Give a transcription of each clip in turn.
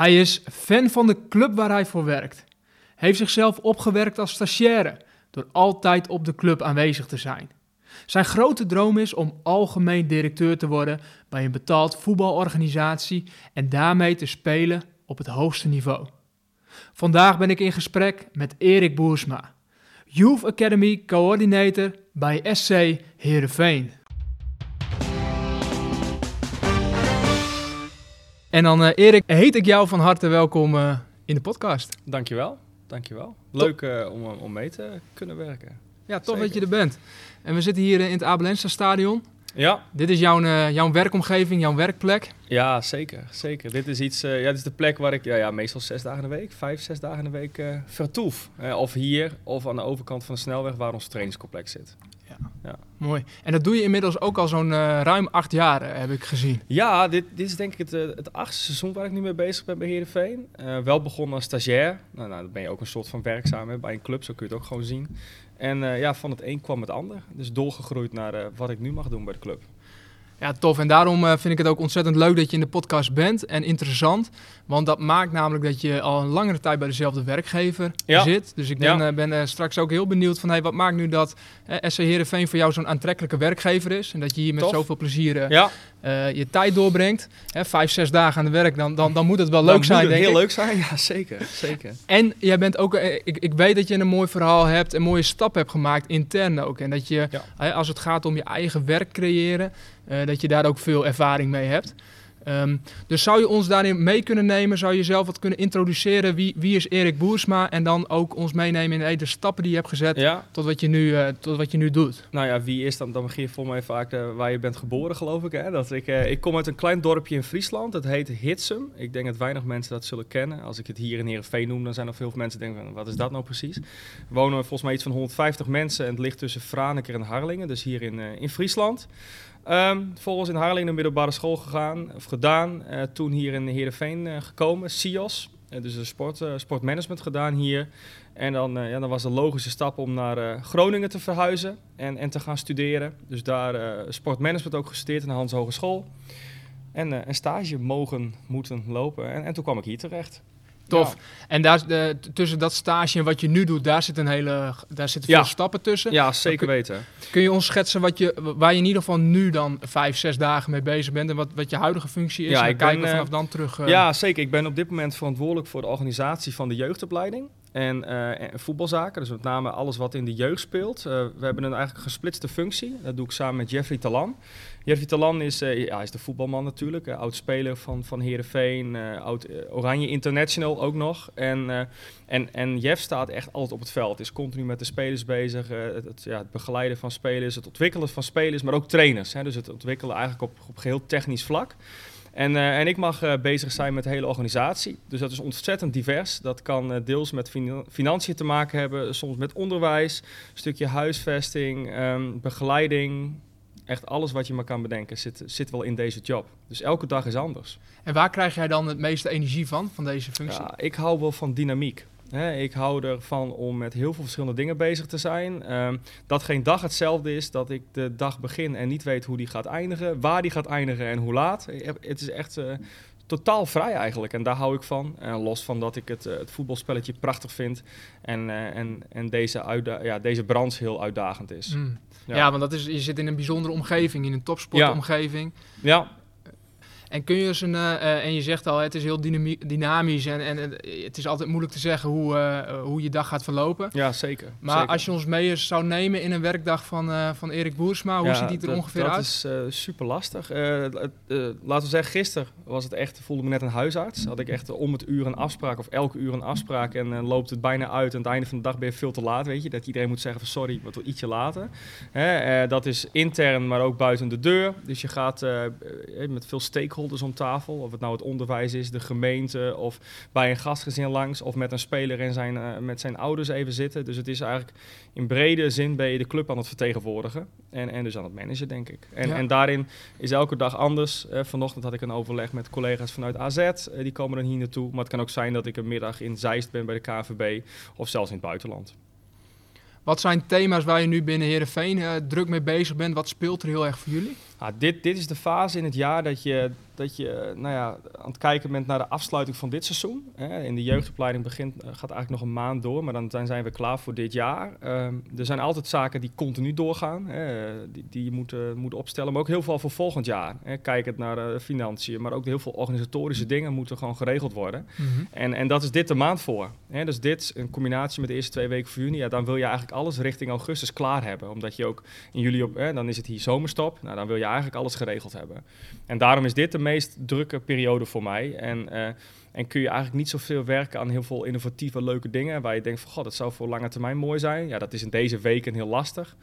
Hij is fan van de club waar hij voor werkt. Heeft zichzelf opgewerkt als stagiaire door altijd op de club aanwezig te zijn. Zijn grote droom is om algemeen directeur te worden bij een betaald voetbalorganisatie en daarmee te spelen op het hoogste niveau. Vandaag ben ik in gesprek met Erik Boersma, Youth Academy Coördinator bij SC Heerenveen. En dan uh, Erik, heet ik jou van harte welkom uh, in de podcast. Dankjewel, dankjewel. Leuk uh, om, om mee te kunnen werken. Ja, tof dat je er bent. En we zitten hier in het Abelensa stadion. Ja. Dit is jouw, jouw werkomgeving, jouw werkplek? Ja, zeker. zeker. Dit is iets, uh, ja, dit is de plek waar ik ja, ja, meestal zes dagen in de week, vijf, zes dagen in de week uh, vertoef. of hier, of aan de overkant van de snelweg waar ons trainingscomplex zit. Ja. Mooi. En dat doe je inmiddels ook al zo'n ruim acht jaar, heb ik gezien. Ja, dit, dit is denk ik het, het achtste seizoen waar ik nu mee bezig ben bij Heerenveen. wel begonnen als stagiair. Nou, nou, dan ben je ook een soort van werkzaam bij een club, zo kun je het ook gewoon zien. En uh, ja, van het een kwam het ander. Dus doorgegroeid naar uh, wat ik nu mag doen bij de club. Ja, tof. En daarom uh, vind ik het ook ontzettend leuk dat je in de podcast bent en interessant. Want dat maakt namelijk dat je al een langere tijd bij dezelfde werkgever ja. zit. Dus ik ben, ja. ben straks ook heel benieuwd van hey, wat maakt nu dat SC Heerenveen voor jou zo'n aantrekkelijke werkgever is. En dat je hier met tof. zoveel plezier ja. je tijd doorbrengt. Hè, vijf, zes dagen aan de werk, dan, dan, dan moet het wel leuk dan zijn, moet het denk heel ik. leuk zijn, ja zeker, zeker. En jij bent ook, ik, ik weet dat je een mooi verhaal hebt, een mooie stap hebt gemaakt, intern ook. En dat je, als het gaat om je eigen werk creëren, dat je daar ook veel ervaring mee hebt. Um, dus zou je ons daarin mee kunnen nemen? Zou je zelf wat kunnen introduceren? Wie, wie is Erik Boersma? En dan ook ons meenemen in de stappen die je hebt gezet ja. tot, wat je nu, uh, tot wat je nu doet. Nou ja, wie is dan? Dan begin je voor mij vaak uh, waar je bent geboren, geloof ik. Hè? Dat ik, uh, ik kom uit een klein dorpje in Friesland. Dat heet Hitsum. Ik denk dat weinig mensen dat zullen kennen. Als ik het hier in Heerenveen noem, dan zijn er veel mensen die denken wat is dat nou precies? Er wonen volgens mij iets van 150 mensen en het ligt tussen Franeker en Harlingen. Dus hier in, in Friesland. Um, volgens in Harlingen de middelbare school gegaan, of gedaan. Uh, toen hier in Heerenveen uh, gekomen, SIOS. Uh, dus sport, sportmanagement gedaan hier. En dan, ja, dan was de logische stap om naar Groningen te verhuizen en, en te gaan studeren. Dus daar sportmanagement ook gestudeerd in de Hans Hogeschool. En een stage mogen, moeten lopen. En, en toen kwam ik hier terecht. Tof. Ja. En daar, de, tussen dat stage en wat je nu doet, daar, zit een hele, daar zitten veel ja. stappen tussen. Ja, zeker weten. Kun je ons schetsen wat je, waar je in ieder geval nu dan vijf, zes dagen mee bezig bent en wat, wat je huidige functie is? Ja, en ik kijken ben, we vanaf dan terug. Uh... Ja, zeker. Ik ben op dit moment verantwoordelijk voor de organisatie van de jeugdopleiding. En, uh, en, voetbalzaken, dus met name alles wat in de jeugd speelt. Uh, we hebben een eigenlijk gesplitste functie. Dat doe ik samen met Jeffrey Talan. Jeffrey Talan is, uh, ja, is de voetbalman natuurlijk. oud-speler van, van Heerenveen. oud Oranje International ook nog. En, en, en Jeff staat echt altijd op het veld. Is continu met de spelers bezig. Het, het, ja, het begeleiden van spelers. Het ontwikkelen van spelers, maar ook trainers. Hè, dus het ontwikkelen eigenlijk op, op geheel technisch vlak. En, uh, en ik mag uh, bezig zijn met de hele organisatie. Dus dat is ontzettend divers. Dat kan uh, deels met fin financiën te maken hebben, soms met onderwijs, een stukje huisvesting, um, begeleiding. Echt alles wat je maar kan bedenken zit, zit wel in deze job. Dus elke dag is anders. En waar krijg jij dan het meeste energie van, van deze functie? Ja, ik hou wel van dynamiek. He, ik hou ervan om met heel veel verschillende dingen bezig te zijn. Um, dat geen dag hetzelfde is, dat ik de dag begin en niet weet hoe die gaat eindigen, waar die gaat eindigen en hoe laat. Het is echt uh, totaal vrij eigenlijk en daar hou ik van. Uh, los van dat ik het, uh, het voetbalspelletje prachtig vind en, en, en deze, ja, deze branche heel uitdagend is. Mm. Ja. ja. want dat is, je zit in een bijzondere omgeving, in een topsportomgeving. Ja. ja. En kun je eens een, uh, en je zegt al, het is heel dynamisch en, en het is altijd moeilijk te zeggen hoe, uh, hoe je dag gaat verlopen. Ja, zeker. Maar zeker. als je ons mee zou nemen in een werkdag van, uh, van Erik Boersma, hoe ja, ziet die er dat, ongeveer dat uit? Dat is super lastig. laten we zeggen, gisteren was het echt, voelde me net een huisarts. Had ik echt om het uur een afspraak of elke uur een afspraak en loopt het bijna uit. En aan het einde van de dag ben je veel te laat, weet je. Dat iedereen moet zeggen van sorry, wat wel ietsje later. Hè, dat is intern, maar ook buiten de deur. Dus je gaat met veel stakeholders om tafel. Of het nou het onderwijs is, de gemeente of bij een gastgezin langs. Of met een speler en zijn, uh, met zijn ouders even zitten. Dus het is eigenlijk in brede zin ben je de club aan het vertegenwoordigen. En, en dus aan het managen, denk ik. En, Ja. en daarin is elke dag anders. Eh, vanochtend had ik een overleg met collega's vanuit AZ. Eh, die komen dan hier naartoe. Maar het kan ook zijn dat ik een middag in Zeist ben bij de KNVB. Of zelfs in het buitenland. Wat zijn thema's waar je nu binnen Heerenveen uh, druk mee bezig bent? Wat speelt er heel erg voor jullie? Ah, dit, dit is de fase in het jaar dat je, dat je nou ja, aan het kijken bent naar de afsluiting van dit seizoen. Hè. In de jeugdopleiding begint, gaat eigenlijk nog een maand door, maar dan, zijn we klaar voor dit jaar. Ehm, er zijn altijd zaken die continu doorgaan, hè, die, die je moet, moet opstellen, maar ook heel veel voor volgend jaar. Hè. Kijkend naar financiën, maar ook heel veel organisatorische dingen moeten gewoon geregeld worden. Mhm. en, en dat is dit de maand voor. Hè. Dus dit, in combinatie met de eerste twee weken van juni, ja, dan wil je eigenlijk alles richting augustus klaar hebben. Omdat je ook in juli op, hè, dan is het hier zomerstop, nou, dan wil je eigenlijk alles geregeld hebben. En daarom is dit de meest drukke periode voor mij. En, uh, en kun je eigenlijk niet zoveel werken aan heel veel innovatieve, leuke dingen. Waar je denkt van, god, dat zou voor lange termijn mooi zijn. Ja, dat is in deze weken heel lastig.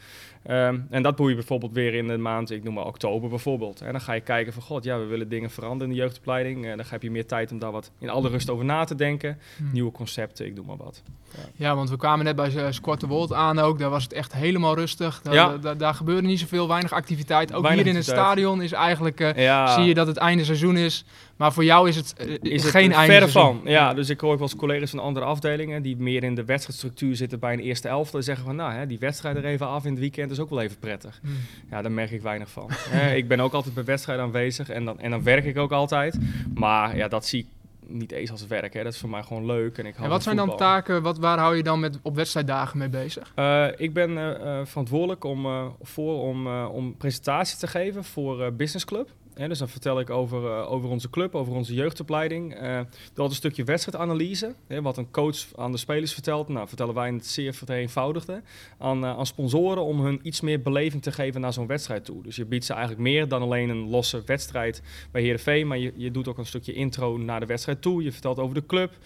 Um, en dat doe je bijvoorbeeld weer in de maand, ik noem maar oktober bijvoorbeeld. En dan ga je kijken van, god, ja, we willen dingen veranderen in de jeugdopleiding. En dan heb je meer tijd om daar wat in alle rust over na te denken. Hmm. Nieuwe concepten, ik doe maar wat. Ja. ja. want we kwamen net bij uh, Squat the World aan ook. Daar was het echt helemaal rustig. Daar, ja. daar, daar gebeurde niet zoveel, weinig activiteit. Ook hier in het stadion is eigenlijk, uh, ja. zie je dat het einde seizoen is. Maar voor jou is het, uh, is het geen einde verre van. Ja, dus ik hoor ook wel eens collega's van andere afdelingen die meer in de wedstrijdstructuur zitten bij een eerste elftal. zeggen van, nou, hè, die wedstrijd er even af in het weekend is ook wel even prettig. Hmm. Ja, daar merk ik weinig van. ik ben ook altijd bij wedstrijden aanwezig en dan, en dan werk ik ook altijd. Maar ja, dat zie ik niet eens als werk. Hè. Dat is voor mij gewoon leuk. En, ik en wat zijn dan taken, wat, waar hou je dan met, op wedstrijddagen mee bezig? Uh, ik ben uh, verantwoordelijk om, uh, voor om, om presentaties te geven voor Business Club dus dan vertel ik over, uh, over onze club, over onze jeugdopleiding. Uh, dat een stukje wedstrijdanalyse. Hè, wat een coach aan de spelers vertelt. Nou, vertellen wij in het zeer vereenvoudigde. Aan, uh, aan sponsoren om hun iets meer beleving te geven naar zo'n wedstrijd toe. Dus je biedt ze eigenlijk meer dan alleen een losse wedstrijd bij Heerenveen. Maar je, je doet ook een stukje intro naar de wedstrijd toe. Je vertelt over de club.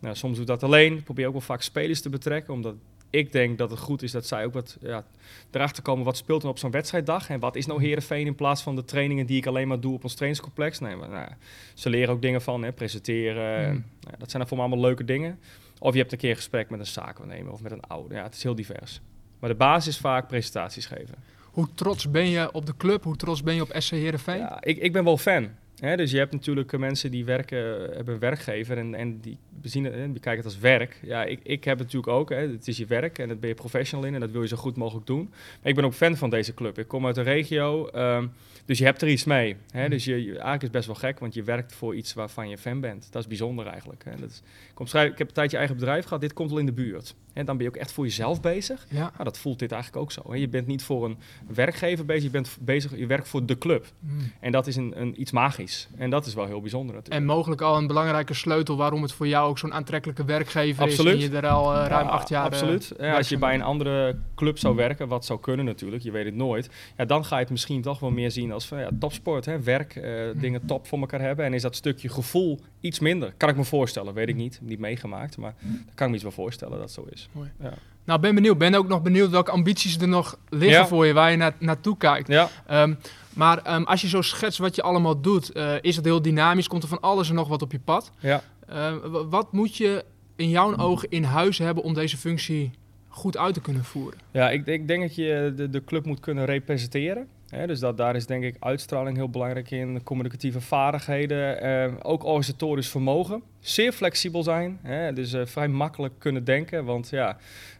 Nou, soms doe dat alleen. Ik probeer ook wel vaak spelers te betrekken. Omdat ik denk dat het goed is dat zij ook wat ja, erachter komen wat speelt er op zo'n wedstrijddag. En wat is nou Herenveen in plaats van de trainingen die ik alleen maar doe op ons trainingscomplex. Nee, maar, nou, ze leren ook dingen van, hè, presenteren. Hmm. Nou, dat zijn dan voor me allemaal leuke dingen. Of je hebt een keer een gesprek met een zakenwaarnemer of met een oude. Ja, het is heel divers. Maar de basis is vaak presentaties geven. Hoe trots ben je op de club? Hoe trots ben je op SC Heerenveen? Ja, ik, ik ben wel fan. Hè, dus je hebt natuurlijk eh, mensen die werken, hebben een werkgever en, en die zien het, die kijken het als werk. Ja, ik, ik heb het natuurlijk ook. Hè, het is je werk en dat ben je professional in en dat wil je zo goed mogelijk doen. Maar ik ben ook fan van deze club. Ik kom uit de regio, um, dus je hebt er iets mee. Hè, mm. dus je, eigenlijk is best wel gek, want je werkt voor iets waarvan je fan bent. Dat is bijzonder eigenlijk. Hè. Dat is, ik, ik heb een tijdje eigen bedrijf gehad, dit komt al in de buurt. En dan ben je ook echt voor jezelf bezig. Ja. Nou, dat voelt dit eigenlijk ook zo. Hè. Je bent niet voor een werkgever bezig, je bent bezig, je werkt voor de club. Mm. En dat is een, een, iets magisch. En dat is wel heel bijzonder natuurlijk. En mogelijk al een belangrijke sleutel waarom het voor jou ook zo'n aantrekkelijke werkgever absoluut. is. En je er al uh, ruim acht jaar... Absoluut. Ja, als je bij een andere club zou werken, wat zou kunnen natuurlijk, je weet het nooit. Ja, dan ga je het misschien toch wel meer zien als van, ja, topsport, hè, werk, uh, dingen top voor elkaar hebben. En is dat stukje gevoel iets minder? Kan ik me voorstellen, weet ik niet. Niet meegemaakt, maar daar kan ik me iets wel voorstellen dat het zo is. Mooi. Ja. Nou, ben benieuwd. Ben ook nog benieuwd welke ambities er nog liggen voor je, waar je na naartoe kijkt. Ja. Um, maar um, als je zo schetst wat je allemaal doet, uh, is het heel dynamisch? Komt er van alles en nog wat op je pad? Ja. Uh, wat moet je in jouw ogen in huis hebben om deze functie goed uit te kunnen voeren? Ja, ik, ik denk dat je de, de club moet kunnen representeren. Hè, dus dat, daar is denk ik uitstraling heel belangrijk in, communicatieve vaardigheden, eh, ook organisatorisch vermogen. Zeer flexibel zijn, hè, dus uh, vrij makkelijk kunnen denken. Want ja,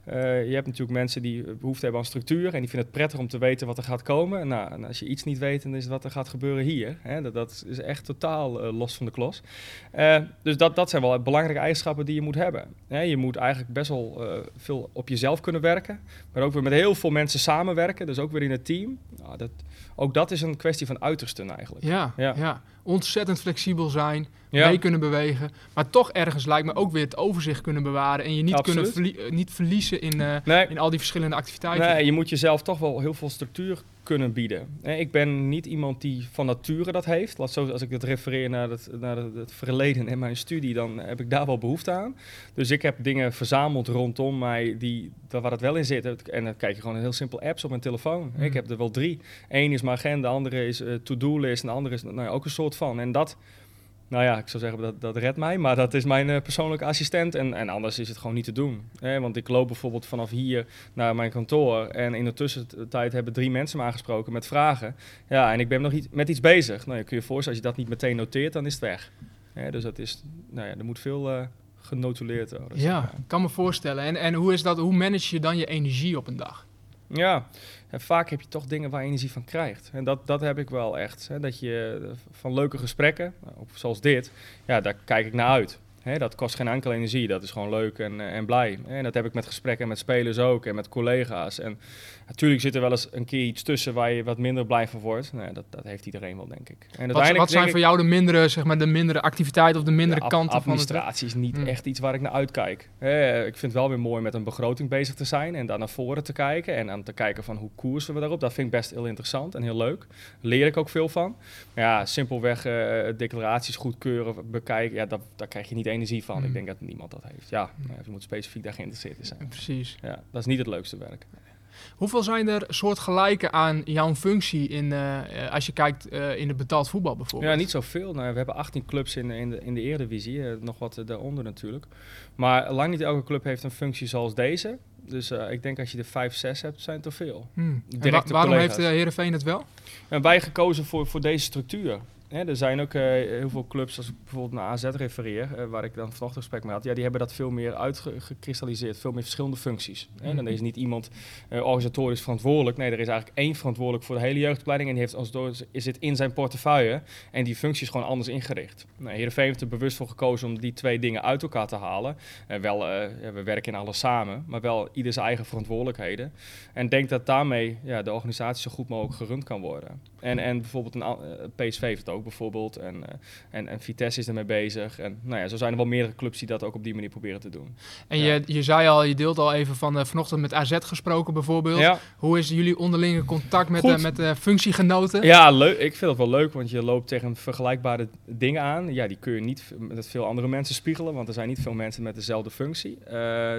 uh, je hebt natuurlijk mensen die behoefte hebben aan structuur en die vinden het prettig om te weten wat er gaat komen. Nou, en als je iets niet weet, dan is het wat er gaat gebeuren hier. Hè. Dat, dat, is echt totaal uh, los van de klos. dus dat, dat zijn wel belangrijke eigenschappen die je moet hebben. Hè, je moet eigenlijk best wel veel op jezelf kunnen werken, maar ook weer met heel veel mensen samenwerken, dus ook weer in het team. Nou, dat, ook dat is een kwestie van uitersten eigenlijk. Ja, ja. ja. Ontzettend flexibel zijn, mee kunnen bewegen. Maar toch ergens lijkt me ook weer het overzicht kunnen bewaren. En je niet, kunnen eh, niet verliezen in, uh, in al die verschillende activiteiten. Nee, je moet jezelf toch wel heel veel structuur kunnen bieden. Ik ben niet iemand die van nature dat heeft. Laat zo, als ik het refereer naar het, naar het verleden en mijn studie, dan heb ik daar wel behoefte aan. Dus ik heb dingen verzameld rondom mij die, waar het wel in zit. En dan kijk je gewoon een heel simpel apps op mijn telefoon. Ik hmm. heb er wel drie. Eén is mijn agenda, de andere is uh, to-do-list en de andere is nou, ook een soort van. En dat nou ja, ik zou zeggen dat dat redt mij, maar dat is mijn uh, persoonlijke assistent en, en anders is het gewoon niet te doen. Hè? Want ik loop bijvoorbeeld vanaf hier naar mijn kantoor en in de tussentijd hebben drie mensen me aangesproken met vragen. Ja, en ik ben nog iets, met iets bezig. Nou, je kun je voorstellen, als je dat niet meteen noteert, dan is het weg. Dus dat is, nou ja, er moet veel uh, genotuleerd worden. Ja, ik kan me voorstellen. En, en hoe is dat, hoe manage je dan je energie op een dag? Ja, En vaak heb je toch dingen waar energie van krijgt. En dat, dat heb ik wel echt. Hè, dat je eh, van leuke gesprekken, nou, zoals dit, ja, daar kijk ik naar uit. Hè, dat kost geen enkele energie, dat is gewoon leuk en, eh, en blij. En dat heb ik met gesprekken met spelers ook en met collega's. En natuurlijk zit er wel eens een keer iets tussen waar je wat minder blij van wordt. Nee, dat, dat heeft iedereen wel, denk ik. En wat, wat zijn voor jou de mindere, zeg maar, de mindere activiteit of de mindere de kanten van administratie is niet hmm. echt iets waar ik naar uitkijk. ik vind het wel weer mooi met een begroting bezig te zijn en daar naar voren te kijken. En aan te kijken van hoe koersen we daarop. Dat vind ik best heel interessant en heel leuk. Leer ik ook veel van. Maar ja, simpelweg uh, declaraties goedkeuren, bekijken, ja, dat, daar krijg je niet energie van. Ik hmm. denk dat niemand dat heeft. Ja, hmm. je moet specifiek daar geïnteresseerd in zijn. Precies. Ja, dat is niet het leukste werk. Hoeveel zijn er soortgelijke aan jouw functie in, uh, als je kijkt uh, in het betaald voetbal bijvoorbeeld? Ja, niet zoveel. Nou, we hebben 18 clubs in, in, de, in de Eredivisie, uh, nog wat daaronder natuurlijk. Maar lang niet elke club heeft een functie zoals deze. Dus ik denk als je er 5, 6 hebt, zijn het te veel. Hmm. Wa waarom heeft Heerenveen het wel? En wij gekozen voor, voor deze structuur. Hè, er zijn ook uh, heel veel clubs, als ik bijvoorbeeld naar AZ refereer, uh, waar ik dan vanochtend gesprek mee had, ja, die hebben dat veel meer uitgekristalliseerd, veel meer verschillende functies. Hè. Dan is niet iemand uh, organisatorisch verantwoordelijk, nee, er is eigenlijk één verantwoordelijk voor de hele jeugdopleiding en die heeft als door, is het in zijn portefeuille en die functie is gewoon anders ingericht. Nou, Heerenveen heeft er bewust voor gekozen om die twee dingen uit elkaar te halen. wel, we werken in alles samen, maar wel ieder zijn eigen verantwoordelijkheden. En denk dat daarmee ja, de organisatie zo goed mogelijk gerund kan worden. En, en bijvoorbeeld een PSV heeft het ook bijvoorbeeld. En, uh, en, en Vitesse is ermee bezig. En nou ja, zo zijn er wel meerdere clubs die dat ook op die manier proberen te doen. En je, je zei al, je deelt al even van uh, vanochtend met AZ gesproken bijvoorbeeld. Ja. Hoe is jullie onderlinge contact met, met de functiegenoten? Ja, leuk. Ik vind het wel leuk, want je loopt tegen vergelijkbare dingen aan. Ja, die kun je niet met veel andere mensen spiegelen, want er zijn niet veel mensen met dezelfde functie.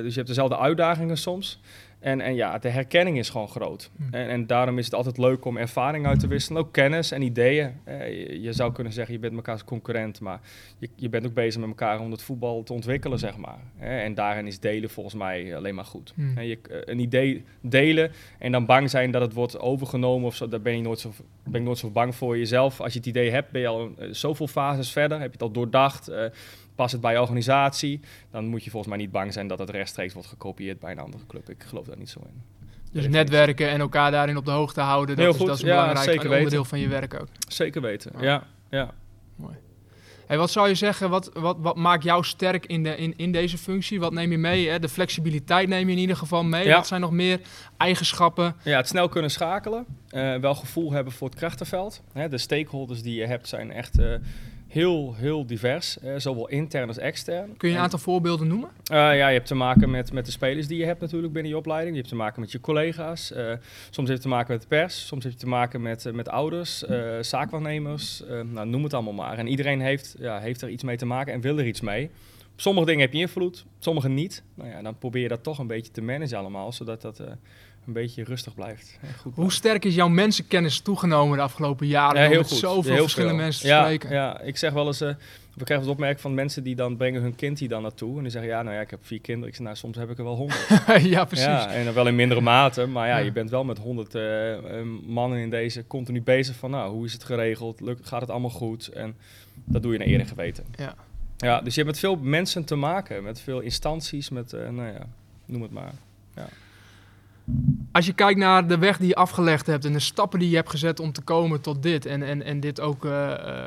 dus je hebt dezelfde uitdagingen soms. En, en ja, de herkenning is gewoon groot. Hm. En, en daarom is het altijd leuk om ervaring uit te wisselen. Ook kennis en ideeën. Eh, je, zou kunnen zeggen, je bent elkaars concurrent. Maar je, je bent ook bezig met elkaar om het voetbal te ontwikkelen, zeg maar. Eh, en daarin is delen volgens mij alleen maar goed. Hm. Eh, je, een idee delen en dan bang zijn dat het wordt overgenomen of zo. Daar ben, je nooit zo, ben ik nooit zo bang voor jezelf. Als je het idee hebt, ben je al zoveel fases verder. Heb je het al doordacht past het bij je organisatie, dan moet je volgens mij niet bang zijn dat het rechtstreeks wordt gekopieerd bij een andere club. Ik geloof daar niet zo in. Dus netwerken en elkaar daarin op de hoogte houden, dat, Heel is, goed. dat is een ja, belangrijk onderdeel van je werk ook. Zeker weten, ja. ja. Mooi. Hey, wat zou je zeggen, wat, wat, wat maakt jou sterk in, de, in, in deze functie? Wat neem je mee? Hè? De flexibiliteit neem je in ieder geval mee. Ja. Wat zijn nog meer eigenschappen? Ja, het snel kunnen schakelen. Uh, wel gevoel hebben voor het krachtenveld. Hè, de stakeholders die je hebt zijn echt... Uh, heel, heel divers, zowel intern als extern. Kun je een aantal voorbeelden noemen? Uh, ja, je hebt te maken met, met de spelers die je hebt natuurlijk binnen je opleiding. Je hebt te maken met je collega's. Uh, soms heeft het te maken met de pers. Soms heeft het te maken met, met ouders, zaakwaarnemers. nou, noem het allemaal maar. En iedereen heeft, ja, heeft er iets mee te maken en wil er iets mee. Op sommige dingen heb je invloed, sommige niet. Nou ja, dan probeer je dat toch een beetje te managen allemaal, zodat dat een beetje rustig blijft. Goed Hoe sterk is jouw mensenkennis toegenomen de afgelopen jaren? Ja, heel goed. Zoveel heel verschillende mensen te ja, spreken. Ja, ik zeg wel eens, uh, we krijgen het opmerking van mensen die dan brengen hun kind hier dan naartoe. En die zeggen, ja, nou ja, ik heb vier kinderen. Ik zeg, nou, soms heb ik er wel honderd. ja, precies. Ja, en dan wel in mindere mate. Maar ja, je bent wel met honderd uh, mannen in deze continu bezig van, nou, hoe is het geregeld? Lukt, gaat het allemaal goed? En dat doe je naar eerder geweten. Ja. Ja, dus je hebt met veel mensen te maken, met veel instanties, met, uh, nou ja, noem het maar. Ja. Als je kijkt naar de weg die je afgelegd hebt en de stappen die je hebt gezet om te komen tot dit en, en, en dit ook uh,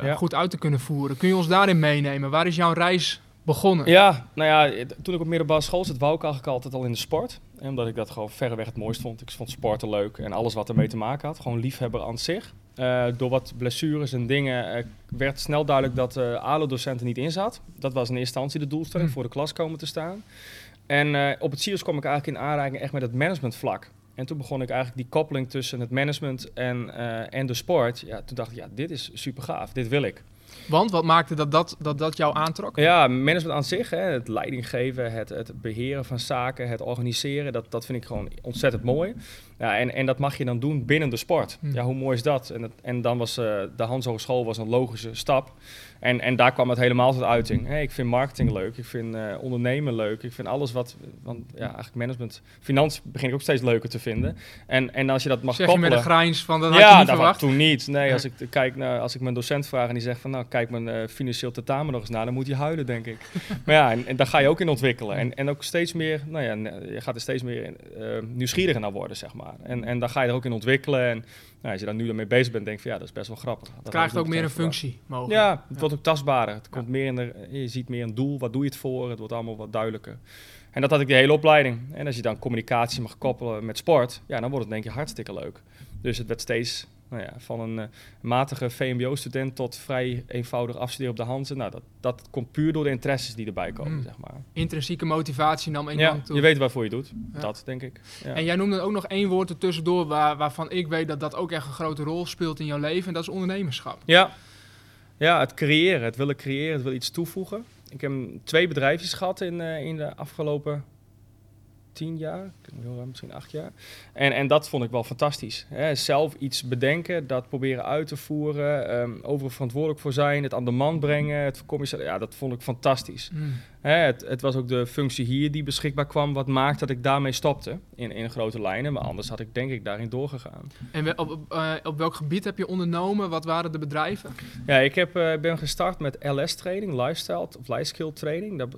ja. goed uit te kunnen voeren, kun je ons daarin meenemen? Waar is jouw reis begonnen? Ja, nou ja, toen ik op middelbare school zat, wou ik eigenlijk altijd al in de sport. Omdat ik dat gewoon verreweg het mooist vond. Ik vond sporten leuk en alles wat ermee te maken had. Gewoon liefhebber aan zich. Uh, door wat blessures en dingen uh, werd snel duidelijk dat uh, ALO-docenten niet in zat. Dat was in eerste instantie de doelstelling, hm. voor de klas komen te staan. En uh, op het CIO's kwam ik eigenlijk in aanraking echt met het managementvlak. En toen begon ik eigenlijk die koppeling tussen het management en, uh, en de sport. Ja, toen dacht ik, ja, dit is super gaaf, dit wil ik. Want wat maakte dat dat, dat, dat jou aantrok? Ja, management aan zich, hè, het leiding geven, het, het beheren van zaken, het organiseren, dat, dat vind ik gewoon ontzettend mooi. Ja, en, en dat mag je dan doen binnen de sport. Hm. Ja, hoe mooi is dat? En, het, en dan was uh, de Hans Hogeschool was een logische stap. En, en daar kwam het helemaal tot uiting. Hey, ik vind marketing leuk, ik vind uh, ondernemen leuk, ik vind alles wat, want ja, eigenlijk management, financiën begin ik ook steeds leuker te vinden. En, en als je dat mag zeg koppelen... je met een grijns van, dat had ja, je niet verwacht? toen niet. Nee, als ik kijk naar, als ik mijn docent vraag en die zegt van, nou, kijk mijn uh, financieel tentamen nog eens na, dan moet je huilen, denk ik. maar ja, en, en, daar ga je ook in ontwikkelen. En, en ook steeds meer, nou ja, je gaat er steeds meer nieuwsgieriger naar worden, zeg maar. En, en daar ga je er ook in ontwikkelen. En nou, als je daar nu mee bezig bent, denk je van ja, dat is best wel grappig. Dat Het krijgt ook meer een functie mogelijk. Ja, het wordt ook tastbaarder. Het komt meer in de, je ziet meer een doel. Wat doe je het voor? Het wordt allemaal wat duidelijker. En dat had ik de hele opleiding. En als je dan communicatie mag koppelen met sport, ja, dan wordt het denk ik hartstikke leuk. Dus het werd steeds nou ja, van een eh, matige VMBO-student tot vrij eenvoudig afstuderen op de Hansen. Nou, dat, dat komt puur door de interesses die erbij komen, Mm. zeg maar. Intrinsieke motivatie nam Ja, enorm toe. je weet waarvoor je doet. Ja. Dat, denk ik. Ja. En jij noemde ook nog één woord er tussendoor waar, waarvan ik weet dat dat ook echt een grote rol speelt in jouw leven. En dat is ondernemerschap. Ja. ja, het creëren, het willen creëren, het willen iets toevoegen. Ik heb twee bedrijfjes gehad in, eh, in de afgelopen tien jaar, misschien acht jaar. En, en dat vond ik wel fantastisch. Hè. Zelf iets bedenken, dat proberen uit te voeren, ehm overal verantwoordelijk voor zijn, het aan de man brengen, het commerciële, ja, dat vond ik fantastisch. Mm. Hè, het, het was ook de functie hier die beschikbaar kwam, wat maakt dat ik daarmee stopte in, in grote lijnen. Maar anders had ik denk ik daarin doorgegaan. En op, op, eh, op welk gebied heb je ondernomen? Wat waren de bedrijven? Ja, ik heb, eh, ben gestart met LS-training, lifestyle of life skill training. Dat,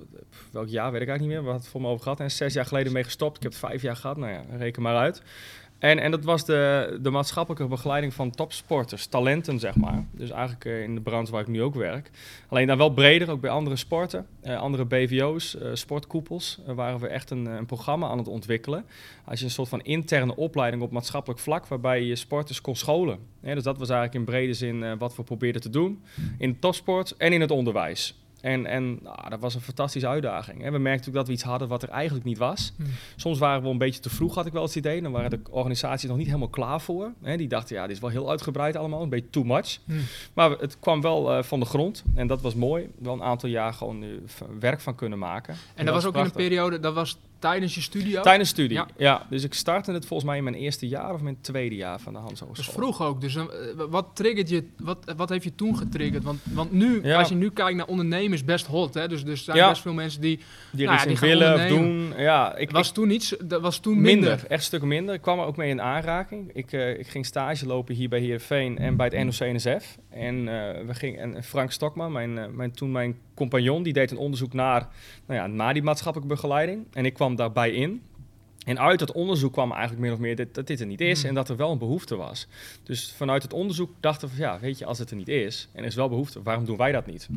welk jaar weet ik eigenlijk niet meer, we hadden het voor me over gehad. En zes jaar geleden mee gestopt. Ik heb het vijf jaar gehad, nou ja, reken maar uit. En, en dat was de, de maatschappelijke begeleiding van topsporters, talenten zeg maar. Dus eigenlijk eh, in de branche waar ik nu ook werk. Alleen dan wel breder, ook bij andere sporten, eh, andere BVO's, eh, sportkoepels, waren we echt een, een programma aan het ontwikkelen. Als je een soort van interne opleiding op maatschappelijk vlak, waarbij je sporters kon scholen. Dus dat was eigenlijk in brede zin wat we probeerden te doen in de topsport en in het onderwijs. En, en nou, dat was een fantastische uitdaging. Hè. We merkten ook dat we iets hadden wat er eigenlijk niet was. Hmm. Soms waren we een beetje te vroeg, had ik wel het idee. Dan waren de organisaties nog niet helemaal klaar voor. Hè. Die dachten, ja, dit is wel heel uitgebreid allemaal, een beetje too much. Mm. Maar het kwam wel eh, van de grond en dat was mooi. Wel een aantal jaar gewoon nu v- werk van kunnen maken. En dat was ook in een periode, dat was tijdens je studie ook? Tijdens studie, Ja. ja. Dus ik startte het volgens mij in mijn eerste jaar of mijn tweede jaar van de Hans Dat vroeg ook. Dus eh, wat triggert je, wat, wat heeft je toen getriggerd? Want, want nu, Ja. als je nu kijkt naar ondernemen, is best hot. Hè? Dus, dus er zijn Ja. best veel mensen die. Die Nou die gaan willen doen. Ja, ik, was toen iets, dat was toen Minder. minder. echt stukken minder. Ik kwam er ook mee in aanraking. Ik, eh, ik ging stage lopen hier bij Heerenveen en bij het NOC-NSF. En, eh, we gingen, en Frank Stokman, mijn, mijn, toen mijn compagnon, die deed een onderzoek naar, nou ja, naar die maatschappelijke begeleiding. En ik kwam daarbij in. En uit dat onderzoek kwam eigenlijk min of meer dit, dat dit er niet is Hmm. en dat er wel een behoefte was. Dus vanuit het onderzoek dachten we, van, ja, weet je, als het er niet is en er is wel behoefte, waarom doen wij dat niet?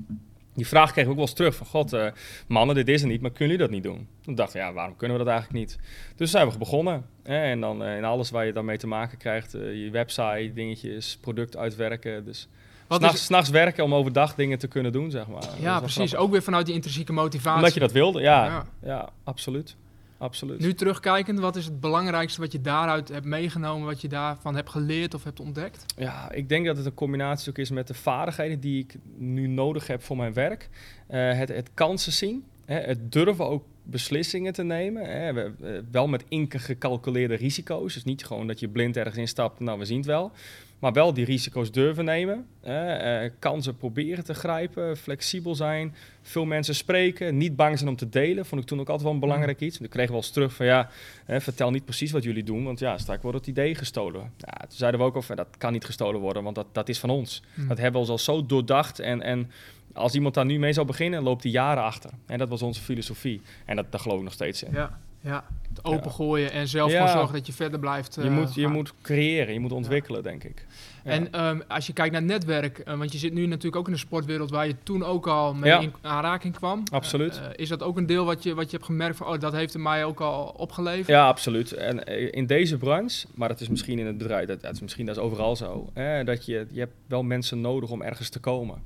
Die vraag kreeg ik ook wel eens terug van, god, eh, mannen, dit is er niet, maar kunnen jullie dat niet doen? Toen dachten we, ja, waarom kunnen we dat eigenlijk niet? Dus zijn we begonnen. Hè? En dan eh, in alles waar je dan mee te maken krijgt, eh, je website, dingetjes, product uitwerken. Dus s'nachts, is, s'nachts werken om overdag dingen te kunnen doen, zeg maar. Ja, precies. grappig. Ook weer vanuit die intrinsieke motivatie. Omdat je dat wilde, ja. Ja. Ja, absoluut. Absoluut. Nu terugkijkend, wat is het belangrijkste wat je daaruit hebt meegenomen, wat je daarvan hebt geleerd of hebt ontdekt? Ja, ik denk dat het een combinatie ook is met de vaardigheden die ik nu nodig heb voor mijn werk. Eh, het, het kansen zien, hè, het durven ook beslissingen te nemen. Hè. We- wel met ingecalculeerde risico's. Dus niet gewoon dat je blind ergens instapt, nou we zien het wel. Maar wel die risico's durven nemen. eh, kansen proberen te grijpen, flexibel zijn. Veel mensen spreken, niet bang zijn om te delen. Vond ik toen ook altijd wel een belangrijk iets. Ik kreeg wel eens terug van ja, vertel niet precies wat jullie doen. Want ja, straks wordt het idee gestolen. Ja, toen zeiden we ook al van dat kan niet gestolen worden, want dat, dat is van ons. Hm. Dat hebben we ons al zo doordacht. En, en als iemand daar nu mee zou beginnen, loopt hij jaren achter. En dat was onze filosofie. En dat, daar geloof ik nog steeds in. Ja, ja. Het opengooien gooien en zelf Ja. voor zorgen dat je verder blijft. Je, eh, moet, je moet creëren, je moet ontwikkelen, denk ik. En ehm, als je kijkt naar netwerk, eh, want je zit nu natuurlijk ook in de sportwereld waar je toen ook al mee Ja. in aanraking kwam. Absoluut. Eh, eh, is dat ook een deel wat je, wat je hebt gemerkt van, oh, dat heeft er mij ook al opgeleverd? Ja, absoluut. En in deze branche, maar dat is misschien in het bedrijf, dat, dat is misschien dat is overal zo, hè, dat je, je hebt wel mensen nodig om ergens te komen.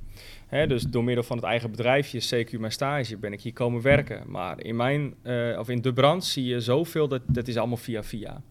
Hè, dus door middel van het eigen bedrijfje, CQ mijn stage, ben ik hier komen werken. Maar in mijn, of in de branche zie je zoveel, dat, dat is allemaal via via.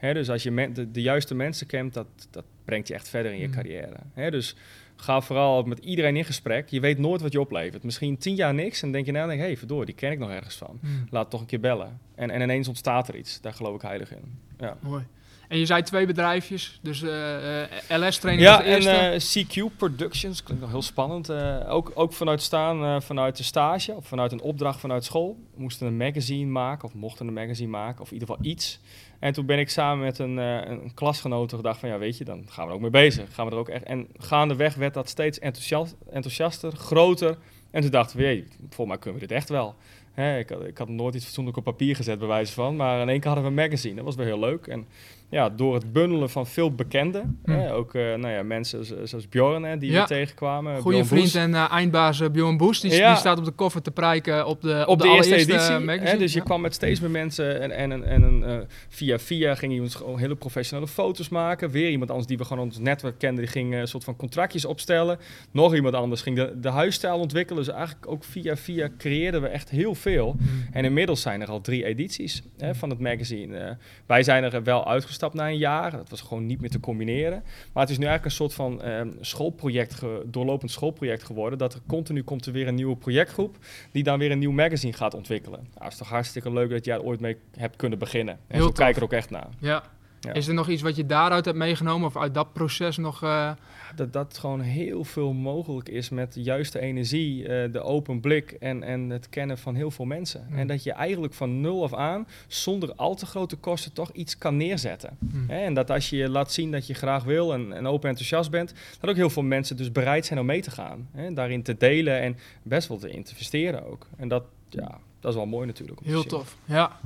Dus als je de, de juiste mensen kent, dat, dat brengt je echt verder in je Mm. carrière. Dus ga vooral met iedereen in gesprek. Je weet nooit wat je oplevert. Misschien tien jaar niks en denk je nou, hé, hey, verdorie, die ken ik nog ergens van. Hm, Laat toch een keer bellen. En, en ineens ontstaat er iets. Daar geloof ik heilig in. Ja, mooi. En je zei twee bedrijfjes, dus eh, eh, LS-training ja en eh, CQ Productions, klinkt nog heel spannend. Ook, ook vanuit staan, vanuit de stage, of vanuit een opdracht vanuit school. We moesten een magazine maken, of mochten een magazine maken, of in ieder geval iets. En toen ben ik samen met een, eh, een klasgenoot gedacht van, ja weet je, dan gaan we er ook mee bezig. Gaan we er ook echt, en gaandeweg werd dat steeds enthousiast, enthousiaster, groter. En toen dachten we, jee, volgens mij kunnen we dit echt wel. Hè, ik, had, ik had nooit iets fatsoenlijk op papier gezet, bij wijze van. Maar in één keer hadden we een magazine. Dat was wel heel leuk. En ja, door het bundelen van veel bekenden, Hm. hè, ook eh, nou ja, mensen zo- zoals Bjorn hè, die Ja. we tegenkwamen. Bjorn vriend en eh, eindbaas eh, Bjorn Boes, die, Ja. die staat op de koffer te prijken op de, op op de, eerste editie. eh, hè, magazine. dus je kwam met steeds meer mensen en, en, en, via via ging iemand gewoon hele professionele foto's maken. Weer iemand anders die we gewoon ons netwerk kenden, die ging een soort van contractjes opstellen. Nog iemand anders ging de, de huisstijl ontwikkelen. Dus eigenlijk ook via via creëerden we echt heel veel. Hm. En inmiddels zijn er al drie edities hè, van het magazine. Wij zijn er wel uitgestapt na een jaar. Dat was gewoon niet meer te combineren. Maar het is nu eigenlijk een soort van eh, schoolproject, doorlopend schoolproject geworden. Dat er continu komt er weer een nieuwe projectgroep die dan weer een nieuw magazine gaat ontwikkelen. Nou, het is toch hartstikke leuk dat jij er ooit mee hebt kunnen beginnen. En Heel zo tof. kijk er ook echt naar. Ja. Ja. Is er nog iets wat je daaruit hebt meegenomen of uit dat proces nog... eh, Dat, dat gewoon heel veel mogelijk is met de juiste energie, eh, de open blik en, en het kennen van heel veel mensen. Mm. En dat je eigenlijk van nul af aan, zonder al te grote kosten, toch iets kan neerzetten. Hè, en dat als je laat zien dat je graag wil en, en open enthousiast bent, dat ook heel veel mensen dus bereid zijn om mee te gaan. Hè, daarin te delen en best wel te investeren ook. En dat, ja, dat is wel mooi natuurlijk. te Heel tof, ja.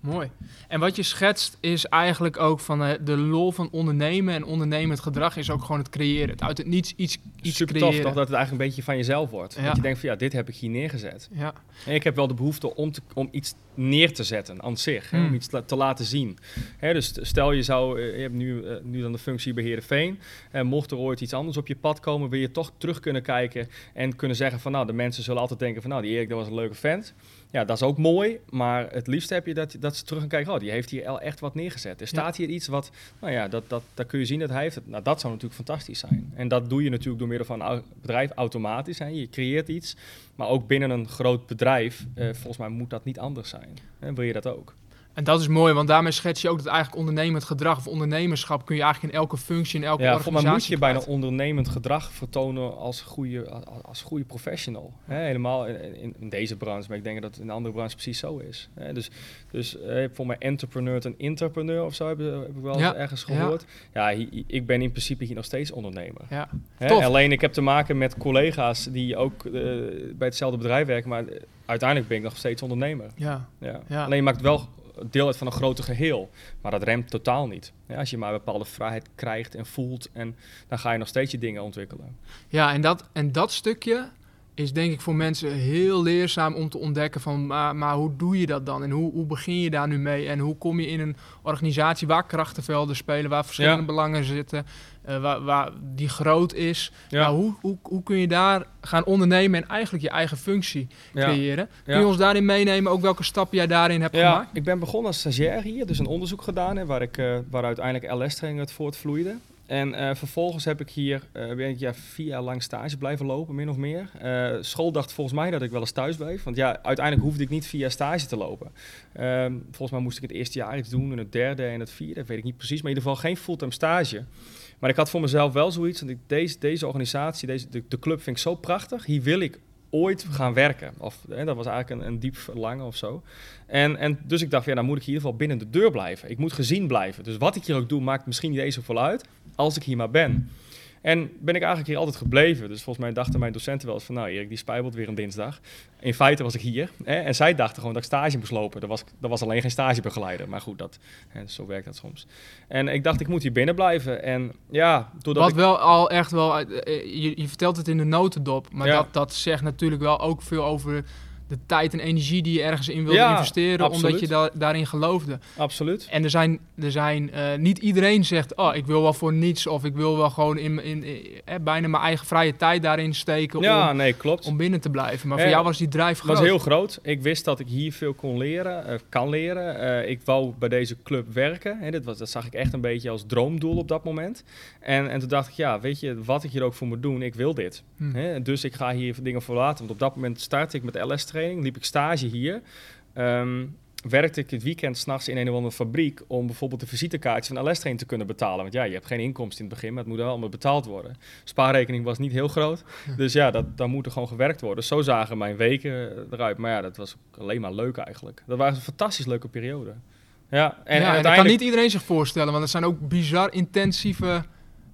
Mooi. En wat je schetst is eigenlijk ook van eh, de lol van ondernemen en ondernemend gedrag is ook gewoon het creëren. Het uit het niets iets, iets Super creëren. tof toch dat het eigenlijk een beetje van jezelf wordt. Ja. Dat je denkt van ja, dit heb ik hier neergezet. Ja, En ik heb wel de behoefte om, te, om iets neer te zetten aan zich, hè, Hmm. om iets la- te laten zien. Hè, dus stel je zou, eh, je hebt nu, eh, nu dan de functie bij Heerenveen, en mocht er ooit iets anders op je pad komen, wil je toch terug kunnen kijken en kunnen zeggen van nou, de mensen zullen altijd denken van nou, die Erik dat was een leuke vent. Ja, dat is ook mooi, maar het liefst heb je dat, dat ze terug gaan kijken, oh, die heeft hier al echt wat neergezet. Er staat hier iets wat, nou ja, dat, dat, daar kun je zien dat hij heeft. Nou, dat zou natuurlijk fantastisch zijn. En dat doe je natuurlijk door middel van een bedrijf automatisch. Hè. Je creëert iets, maar ook binnen een groot bedrijf, eh, volgens mij moet dat niet anders zijn. Hè, wil je dat ook? En dat is mooi, want daarmee schets je ook dat eigenlijk ondernemend gedrag of ondernemerschap kun je eigenlijk in elke functie, in elke Ja, volgens mij moet organisatie je bijna ondernemend gedrag vertonen als goede, als, goede professional. Helemaal in, in, deze branche, maar ik denk dat het in andere branches precies zo is. Dus dus eh, voor mij entrepreneur en interpreneur of zo heb, heb ik wel Ja, ergens gehoord. Ja, hi- ik ben in principe hier nog steeds ondernemer. Ja, alleen ik heb te maken met collega's die ook eh, bij hetzelfde bedrijf werken, maar eh, uiteindelijk ben ik nog steeds ondernemer. Ja. Ja. Alleen je maakt wel deel uit van een groter geheel, maar dat remt totaal niet. Ja, als je maar een bepaalde vrijheid krijgt en voelt, en dan ga je nog steeds je dingen ontwikkelen. ja en, dat, en dat stukje is denk ik voor mensen heel leerzaam om te ontdekken van, maar, maar hoe doe je dat dan? En hoe, hoe begin je daar nu mee? En hoe kom je in een organisatie waar krachtenvelden spelen, waar verschillende Ja. belangen zitten, eh, waar, waar die groot is? Ja. Nou, hoe, hoe, hoe kun je daar gaan ondernemen en eigenlijk je eigen functie Ja. creëren? Kun je ons daarin meenemen, ook welke stappen jij daarin hebt Ja, gemaakt? ik ben begonnen als stagiair hier, dus een onderzoek gedaan hè, waar, ik, eh, waar uiteindelijk LS-training uit voortvloeide. En eh, vervolgens heb ik hier eh, ben ik, ja, vier jaar lang stage blijven lopen, min of meer. Eh, school dacht volgens mij dat ik wel eens thuis bleef. Want ja, uiteindelijk hoefde ik niet via stage te lopen. Ehm, volgens mij moest ik het eerste jaar iets doen en het derde en het vierde, weet ik niet precies. Maar in ieder geval geen fulltime stage. Maar ik had voor mezelf wel zoiets, want ik, deze, deze organisatie, deze, de, de club vind ik zo prachtig. Hier wil ik ooit gaan werken. Of, hè, dat was eigenlijk een, een diep verlangen of zo. En, en dus ik dacht, ja, dan moet ik in ieder geval binnen de deur blijven. Ik moet gezien blijven. Dus wat ik hier ook doe, maakt misschien niet eens zoveel uit als ik hier maar ben. En ben ik eigenlijk hier altijd gebleven. Dus volgens mij dachten mijn docenten wel eens van... nou Erik, die spijbelt weer een dinsdag. In feite was ik hier. Hè, en zij dachten gewoon dat ik stage moest lopen. Er was, er was alleen geen stagebegeleider. Maar goed, dat, hè, zo werkt dat soms. En ik dacht, ik moet hier binnen blijven. En ja, doordat Wat ik... wel al echt wel, uit- eh, je, je vertelt het in de notendop, maar Ja. dat, dat zegt natuurlijk wel ook veel over de tijd en energie die je ergens in wilde Ja, investeren, omdat je da- daarin geloofde. Absoluut. En er zijn, er zijn eh, niet iedereen zegt, oh, ik wil wel voor niets of ik wil wel gewoon in, in, in- eh, bijna mijn eigen vrije tijd daarin steken Ja, om, nee, klopt. om binnen te blijven. Maar voor jou was die drijf groot. was heel groot. Ik wist dat ik hier veel kon leren, eh, kan leren. Ik wou bij deze club werken. Hè, dit was, dat zag ik echt een beetje als droomdoel op dat moment. En, en toen dacht ik, ja, weet je, wat ik hier ook voor moet doen, ik wil dit. Hm. Hè, dus ik ga hier dingen voor laten. Want op dat moment startte ik met LS-training, liep ik stage hier. Ehm, werkte ik het weekend s'nachts in een of andere fabriek om bijvoorbeeld de visitekaartjes van LS-training te kunnen betalen. Want ja, je hebt geen inkomsten in het begin, maar het moet wel allemaal betaald worden. Spaarrekening was niet heel groot. Dus ja, dat, daar moet er gewoon gewerkt worden. Zo zagen mijn weken eruit. Maar ja, dat was ook alleen maar leuk eigenlijk. Dat was een fantastisch leuke periode. Ja, en, ja, en dat kan niet iedereen zich voorstellen, want het zijn ook bizar intensieve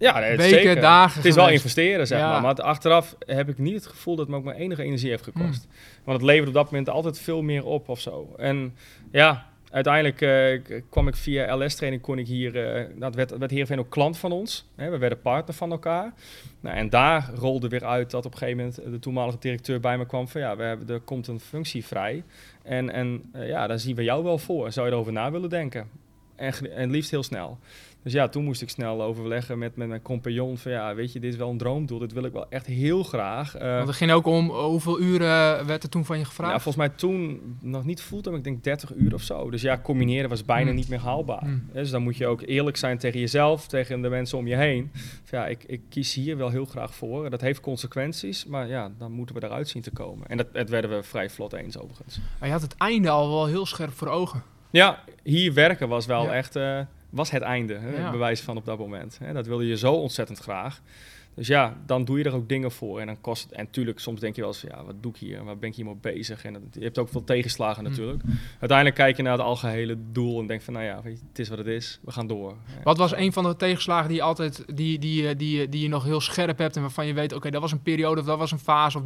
ja, nee, weken, zeker. dagen Het is wel investeren, zeg Ja. maar. Maar achteraf heb ik niet het gevoel dat het me ook maar enige energie heeft gekost. Want het levert op dat moment altijd veel meer op of zo. En ja, uiteindelijk eh, kwam ik via LS-training, kon ik hier, uh, dat werd, werd Heerenveen ook klant van ons. Hè, we werden partner van elkaar. Nou, en daar rolde weer uit dat op een gegeven moment de toenmalige directeur bij me kwam van ja, we hebben, er komt een functie vrij. En, en ja, daar zien we jou wel voor. Zou je erover na willen denken? En, en liefst heel snel. Dus ja, toen moest ik snel overleggen met, met mijn compagnon van ja, weet je, dit is wel een droomdoel, dit wil ik wel echt heel graag. Uh, Want het ging ook om eh, hoeveel uren werd er toen van je gevraagd? Ja, volgens mij toen nog niet fulltime, ik denk 30 uur of zo. Dus ja, combineren was bijna hmm. niet meer haalbaar. Hmm. Dus dan moet je ook eerlijk zijn tegen jezelf, tegen de mensen om je heen. ja, ik, ik kies hier wel heel graag voor. Dat heeft consequenties, maar ja, dan moeten we eruit zien te komen. En dat, dat werden we vrij vlot eens overigens. Maar je had het einde al wel heel scherp voor ogen. Ja, hier werken was wel echt... Uh, was het einde, hè, bewijs van op dat moment. Hè. Dat wilde je zo ontzettend graag. Dus ja, dan doe je er ook dingen voor. En dan kost het. En natuurlijk, soms denk je wel eens: ja, wat doe ik hier? Waar ben ik hier mee bezig? En je hebt ook veel tegenslagen mm. natuurlijk. Uiteindelijk kijk je naar het algehele doel en denk van: nou ja, weet je, het is wat het is. We gaan door. Wat was een van de tegenslagen die je altijd, die, die, die, die, die je nog heel scherp hebt en waarvan je weet: oké, dat was een periode of dat was een fase of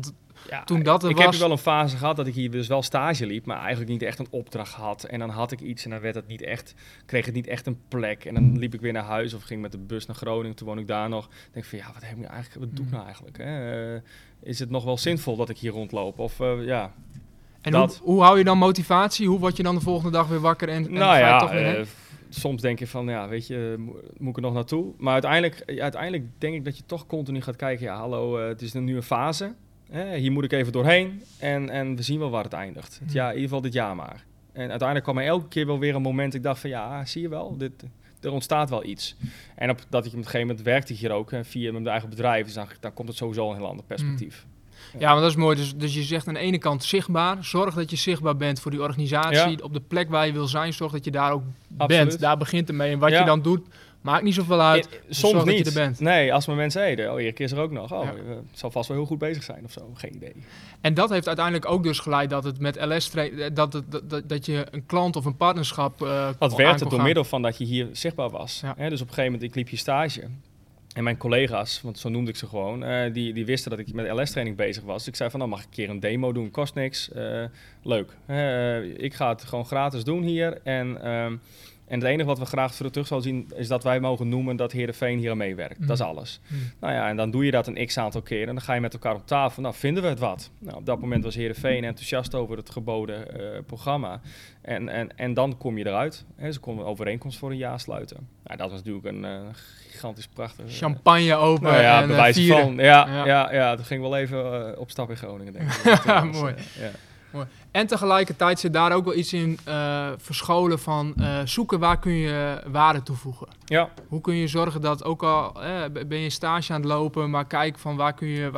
ja, toen dat er ik heb wel een fase gehad dat ik hier dus wel stage liep, maar eigenlijk niet echt een opdracht had. En dan had ik iets en dan werd het niet echt, kreeg het niet echt een plek. En dan liep ik weer naar huis of ging met de bus naar Groningen. Toen woon ik daar nog. denk van ja, wat heb ik nou eigenlijk? Wat doe ik nou eigenlijk? Hè? Uh, is het nog wel zinvol dat ik hier rondloop? Of uh, ja. En hoe, hoe, hou je dan motivatie? Hoe word je dan de volgende dag weer wakker en, en nou ja, toch weer uh, soms denk je van, ja, weet je, moet ik er nog naartoe? Maar uiteindelijk, uiteindelijk denk ik dat je toch continu gaat kijken, ja, hallo, het is nu een fase hier moet ik even doorheen en, en we zien wel waar het eindigt. Het hmm. jaar, in ieder geval dit jaar maar. En uiteindelijk kwam er elke keer wel weer een moment, ik dacht van ja, zie je wel, dit, er ontstaat wel iets. En op, dat ik op een gegeven moment werkte hier ook via mijn eigen bedrijf, dus dan, dan komt het sowieso een heel ander perspectief. Hmm. Ja, maar dat is mooi. Dus, dus je zegt aan de ene kant zichtbaar. Zorg dat je zichtbaar bent voor die organisatie. Op de plek waar je wil zijn, zorg dat je daar ook bent. Daar begint het mee. En wat je dan doet, Maakt niet zoveel uit. Eh, soms niet. je er bent. Nee, als mijn mensen heden. Oh, Erik is er ook nog. Oh, ja. het zal vast wel heel goed bezig zijn of zo. Geen idee. En dat heeft uiteindelijk ook dus geleid dat het met LS eh, dat, dat, dat, dat je een klant of een partnerschap. Uh, dat werd het door middel van dat je hier zichtbaar was. Ja. dus op een gegeven moment, ik liep hier stage. En mijn collega's, want zo noemde ik ze gewoon, uh, die, die wisten dat ik met LS-training bezig was. Ik zei van, nou mag ik een keer een demo doen, kost niks, leuk. ik ga het gewoon gratis doen hier en ehm, en het enige wat we graag terug zouden zien, is dat wij mogen noemen dat Heerenveen hier aan meewerkt. Dat is mhm. alles. Mhm. Nou ja, en dan doe je dat een x-aantal keren en dan ga je met elkaar op tafel. Nou, vinden we het wat? Nou, op dat moment was Heerenveen enthousiast over het geboden uh, programma. En, en, en dan kom je eruit. Hè, ze konden een overeenkomst voor een jaar sluiten. Nou, dat was natuurlijk een uh, gigantisch prachtig... Champagne open nou ja, en bewijs van. Ja, ja. ja, ja, toen ging wel even op stap in Groningen, denk ik. Mooi. ja. En tegelijkertijd zit daar ook wel iets in uh, verscholen van uh, zoeken waar kun je waarde toevoegen. Ja. Hoe kun je zorgen dat ook al eh, ben je stage aan het lopen, maar kijk van waar kun je,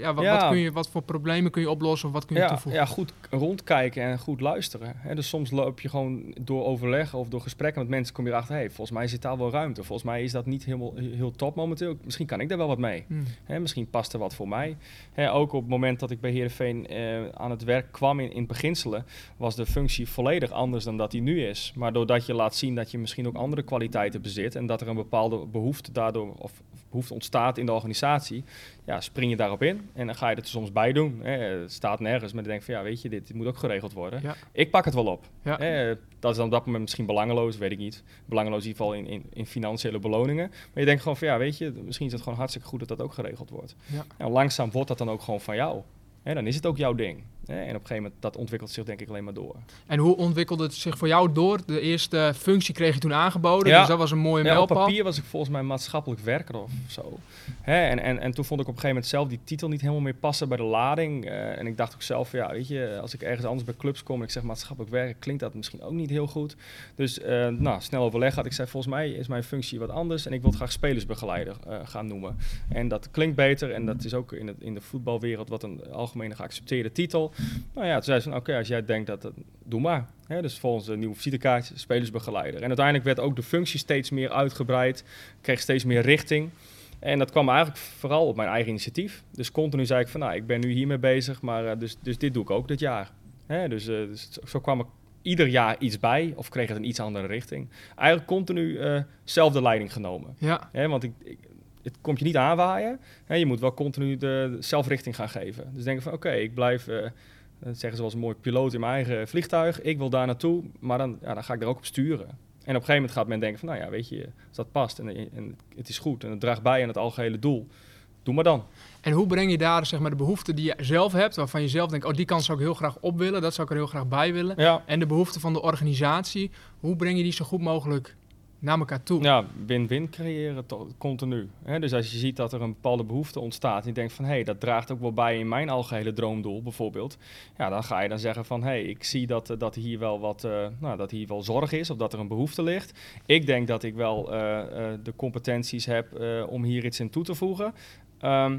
ja, wat, Wat, kun je, wat voor problemen kun je oplossen of wat kun je toevoegen? Ja, goed rondkijken en goed luisteren. Hè. Dus soms loop je gewoon door overleg of door gesprekken met mensen kom je erachter, hey, volgens mij zit daar wel ruimte. Volgens mij is dat niet helemaal heel top momenteel. Misschien kan ik daar wel wat mee. Hmm. Hè, misschien past er wat voor mij. Hè, ook op het moment dat ik bij Heerenveen aan het werk kwam in, in het beginselen, was de functie volledig anders dan dat die nu is. Maar doordat je laat zien dat je misschien ook andere kwaliteiten bezit en dat er een bepaalde behoefte daardoor of behoefte ontstaat in de organisatie, ja, spring je daarop in en dan ga je het er soms bij doen. Hè. Het staat nergens, maar dan denk van ja, weet je, dit, moet ook geregeld worden. Ik pak het wel op. Hè. Dat is dan op dat moment misschien belangeloos, weet ik niet. Belangeloos in ieder geval in, in, in, financiële beloningen. Maar je denkt gewoon van ja, weet je, misschien is het gewoon hartstikke goed dat dat ook geregeld wordt. Ja. En langzaam wordt dat dan ook gewoon van jou. Hè, dan is het ook jouw ding. En op een gegeven moment, dat ontwikkelt zich denk ik alleen maar door. En hoe ontwikkelde het zich voor jou door? De eerste functie kreeg je toen aangeboden, ja. dus dat was een mooie ja, Op papier was ik volgens mij maatschappelijk werker of zo. Hè? En, en, en toen vond ik op een gegeven moment zelf die titel niet helemaal meer passen bij de lading. Uh, en ik dacht ook zelf, ja, weet je, als ik ergens anders bij clubs kom en ik zeg maatschappelijk werken, klinkt dat misschien ook niet heel goed. Dus uh, nou, snel overleg had ik zei, volgens mij is mijn functie wat anders en ik wil graag spelersbegeleider uh, gaan noemen. En dat klinkt beter en dat is ook in, het, in de voetbalwereld wat een algemene geaccepteerde titel. Nou ja, toen zei ze van oké, als jij denkt dat, dat doe maar. dus volgens een nieuwe visitekaart, spelersbegeleider. En uiteindelijk werd ook de functie steeds meer uitgebreid, kreeg steeds meer richting. En dat kwam eigenlijk vooral op mijn eigen initiatief. Dus continu zei ik van nou, ik ben nu hiermee bezig, maar uh, dus, dus dit doe ik ook dit jaar. dus, uh, dus, zo kwam ik ieder jaar iets bij of kreeg het een iets andere richting. Eigenlijk continu uh, zelf leiding genomen. Ja. want ik, ik, het komt je niet aanwaaien. Hè, je moet wel continu de zelfrichting gaan geven. Dus denk van oké, ik blijf uh, Dat zeggen ze als een mooi piloot in mijn eigen vliegtuig. Ik wil daar naartoe, maar dan, ja, dan ga ik er ook op sturen. En op een gegeven moment gaat men denken van, nou ja, weet je, als dat past en, en het is goed en het draagt bij aan het algehele doel, doe maar dan. En hoe breng je daar zeg maar, de behoeften die je zelf hebt, waarvan je zelf denkt, oh die kant zou ik heel graag op willen, dat zou ik er heel graag bij willen. Ja. En de behoeften van de organisatie, hoe breng je die zo goed mogelijk naar elkaar toe? Ja, win-win creëren continu. Dus als je ziet dat er een bepaalde behoefte ontstaat en je denkt van hé, hey, dat draagt ook wel bij in mijn algehele droomdoel bijvoorbeeld. Ja, dan ga je dan zeggen van hé, hey, ik zie dat, eh, dat hier wel wat, eh, nou, dat hier wel zorg is of dat er een behoefte ligt. Ik denk dat ik wel eh, de competenties heb om hier iets in toe te voegen. Ehm,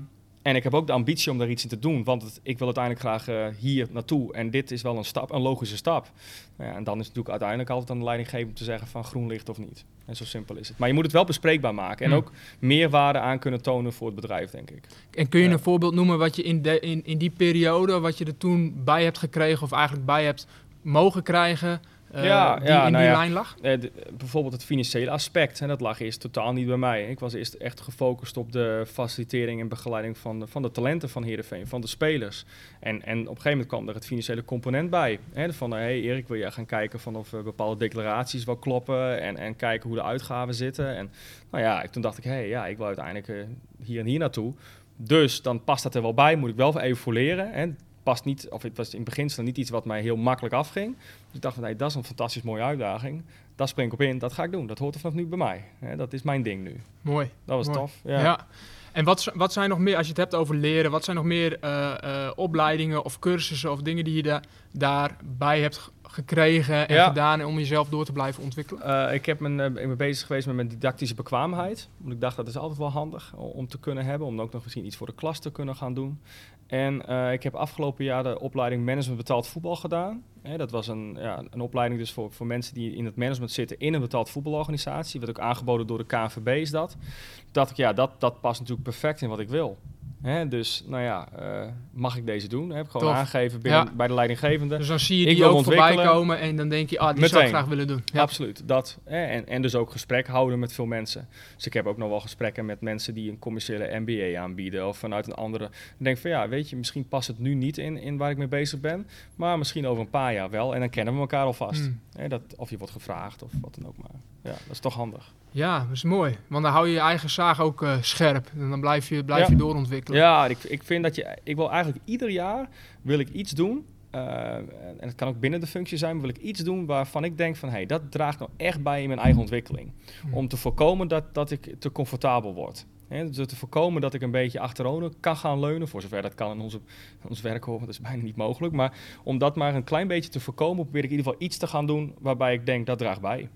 en ik heb ook de ambitie om daar iets in te doen, want het- ik wil uiteindelijk graag eh, hier naartoe. En dit is wel een stap, een logische stap. Nou ja, en dan is het natuurlijk uiteindelijk altijd aan de leidinggever om te zeggen van groen licht of niet. En zo simpel is het. Maar je moet het wel bespreekbaar maken en Hmm. ook meerwaarde aan kunnen tonen voor het bedrijf, denk ik. En kun je Ja. een voorbeeld noemen wat je in, de, in, in die periode, wat je er toen bij hebt gekregen of eigenlijk bij hebt mogen krijgen, eh, Ja, die ja, in nou die ja. lijn lag? Eh, de- bijvoorbeeld het financiële aspect, hè, dat lag eerst totaal niet bij mij. Ik was eerst echt gefocust op de facilitering en begeleiding van de, van de talenten van Heerenveen, van de spelers. En, en op een gegeven moment kwam er het financiële component bij. Hè, van, hé hey Erik, wil jij gaan kijken van of eh, bepaalde declaraties wel kloppen en, en kijken hoe de uitgaven zitten. En nou ja, ik- toen dacht ik, hé, hey, ja, ik wil uiteindelijk hier en hier naartoe. Dus dan past dat er wel bij, moet ik wel even voleren. Hè. Past niet, of het was in beginsel niet iets wat mij heel makkelijk afging. Dus ik dacht van, hey, dat is een fantastisch mooie uitdaging. Daar spring ik op in, dat ga ik doen. Dat hoort er vanaf nu bij mij. Dat is mijn ding nu. Mooi. Dat was Mooi. tof. Ja. Ja. En wat, wat zijn nog meer, als je het hebt over leren, wat zijn nog meer eh, eh, opleidingen of cursussen of dingen die je da daarbij hebt gekregen en Ja. gedaan om jezelf door te blijven ontwikkelen? Eh, ik, heb mijn, eh, ik ben bezig geweest met mijn didactische bekwaamheid. Want ik dacht dat is altijd wel handig om te kunnen hebben. Om ook nog misschien iets voor de klas te kunnen gaan doen. En eh, ik heb afgelopen jaar de opleiding Management Betaald Voetbal gedaan. Dat was een, ja, een opleiding dus voor, voor mensen die in het management zitten in een betaald voetbalorganisatie. Werd ook aangeboden door de KNVB is dat. Dacht ik, ja, dat, dat past natuurlijk perfect in wat ik wil. Hè, dus, nou ja, eh, mag ik deze doen? Heb ik gewoon Tof. aangegeven binnen, Ja. bij de leidinggevende. Dus dan zie je die ook voorbij komen en dan denk je, ah, die zou ik graag willen doen. Ja. Absoluut, dat. Hè, en, en dus ook gesprek houden met veel mensen. Dus ik heb ook nog wel gesprekken met mensen die een commerciële MBA aanbieden of vanuit een andere. Ik denk van ja, weet je, misschien past het nu niet in, in waar ik mee bezig ben, maar misschien over een paar jaar wel. En dan kennen we elkaar alvast. Hmm. Hè, dat, of je wordt gevraagd of wat dan ook maar. Ja, dat is toch handig. Ja, dat is mooi. Want dan hou je je eigen zaag ook eh, scherp. En dan blijf je, blijf Ja. je doorontwikkelen. Ja, ik, ik vind dat je, ik wil eigenlijk ieder jaar wil ik iets doen. eh, en het kan ook binnen de functie zijn, maar wil ik iets doen waarvan ik denk van hé, hey, dat draagt nou echt bij in mijn eigen ontwikkeling. Hmm. Om te voorkomen dat, dat ik te comfortabel word. Hè, dus te voorkomen dat ik een beetje achterover kan gaan leunen, voor zover dat kan in onze, ons werk horen, dat is bijna niet mogelijk. Maar om dat maar een klein beetje te voorkomen, probeer ik in ieder geval iets te gaan doen waarbij ik denk dat draagt bij.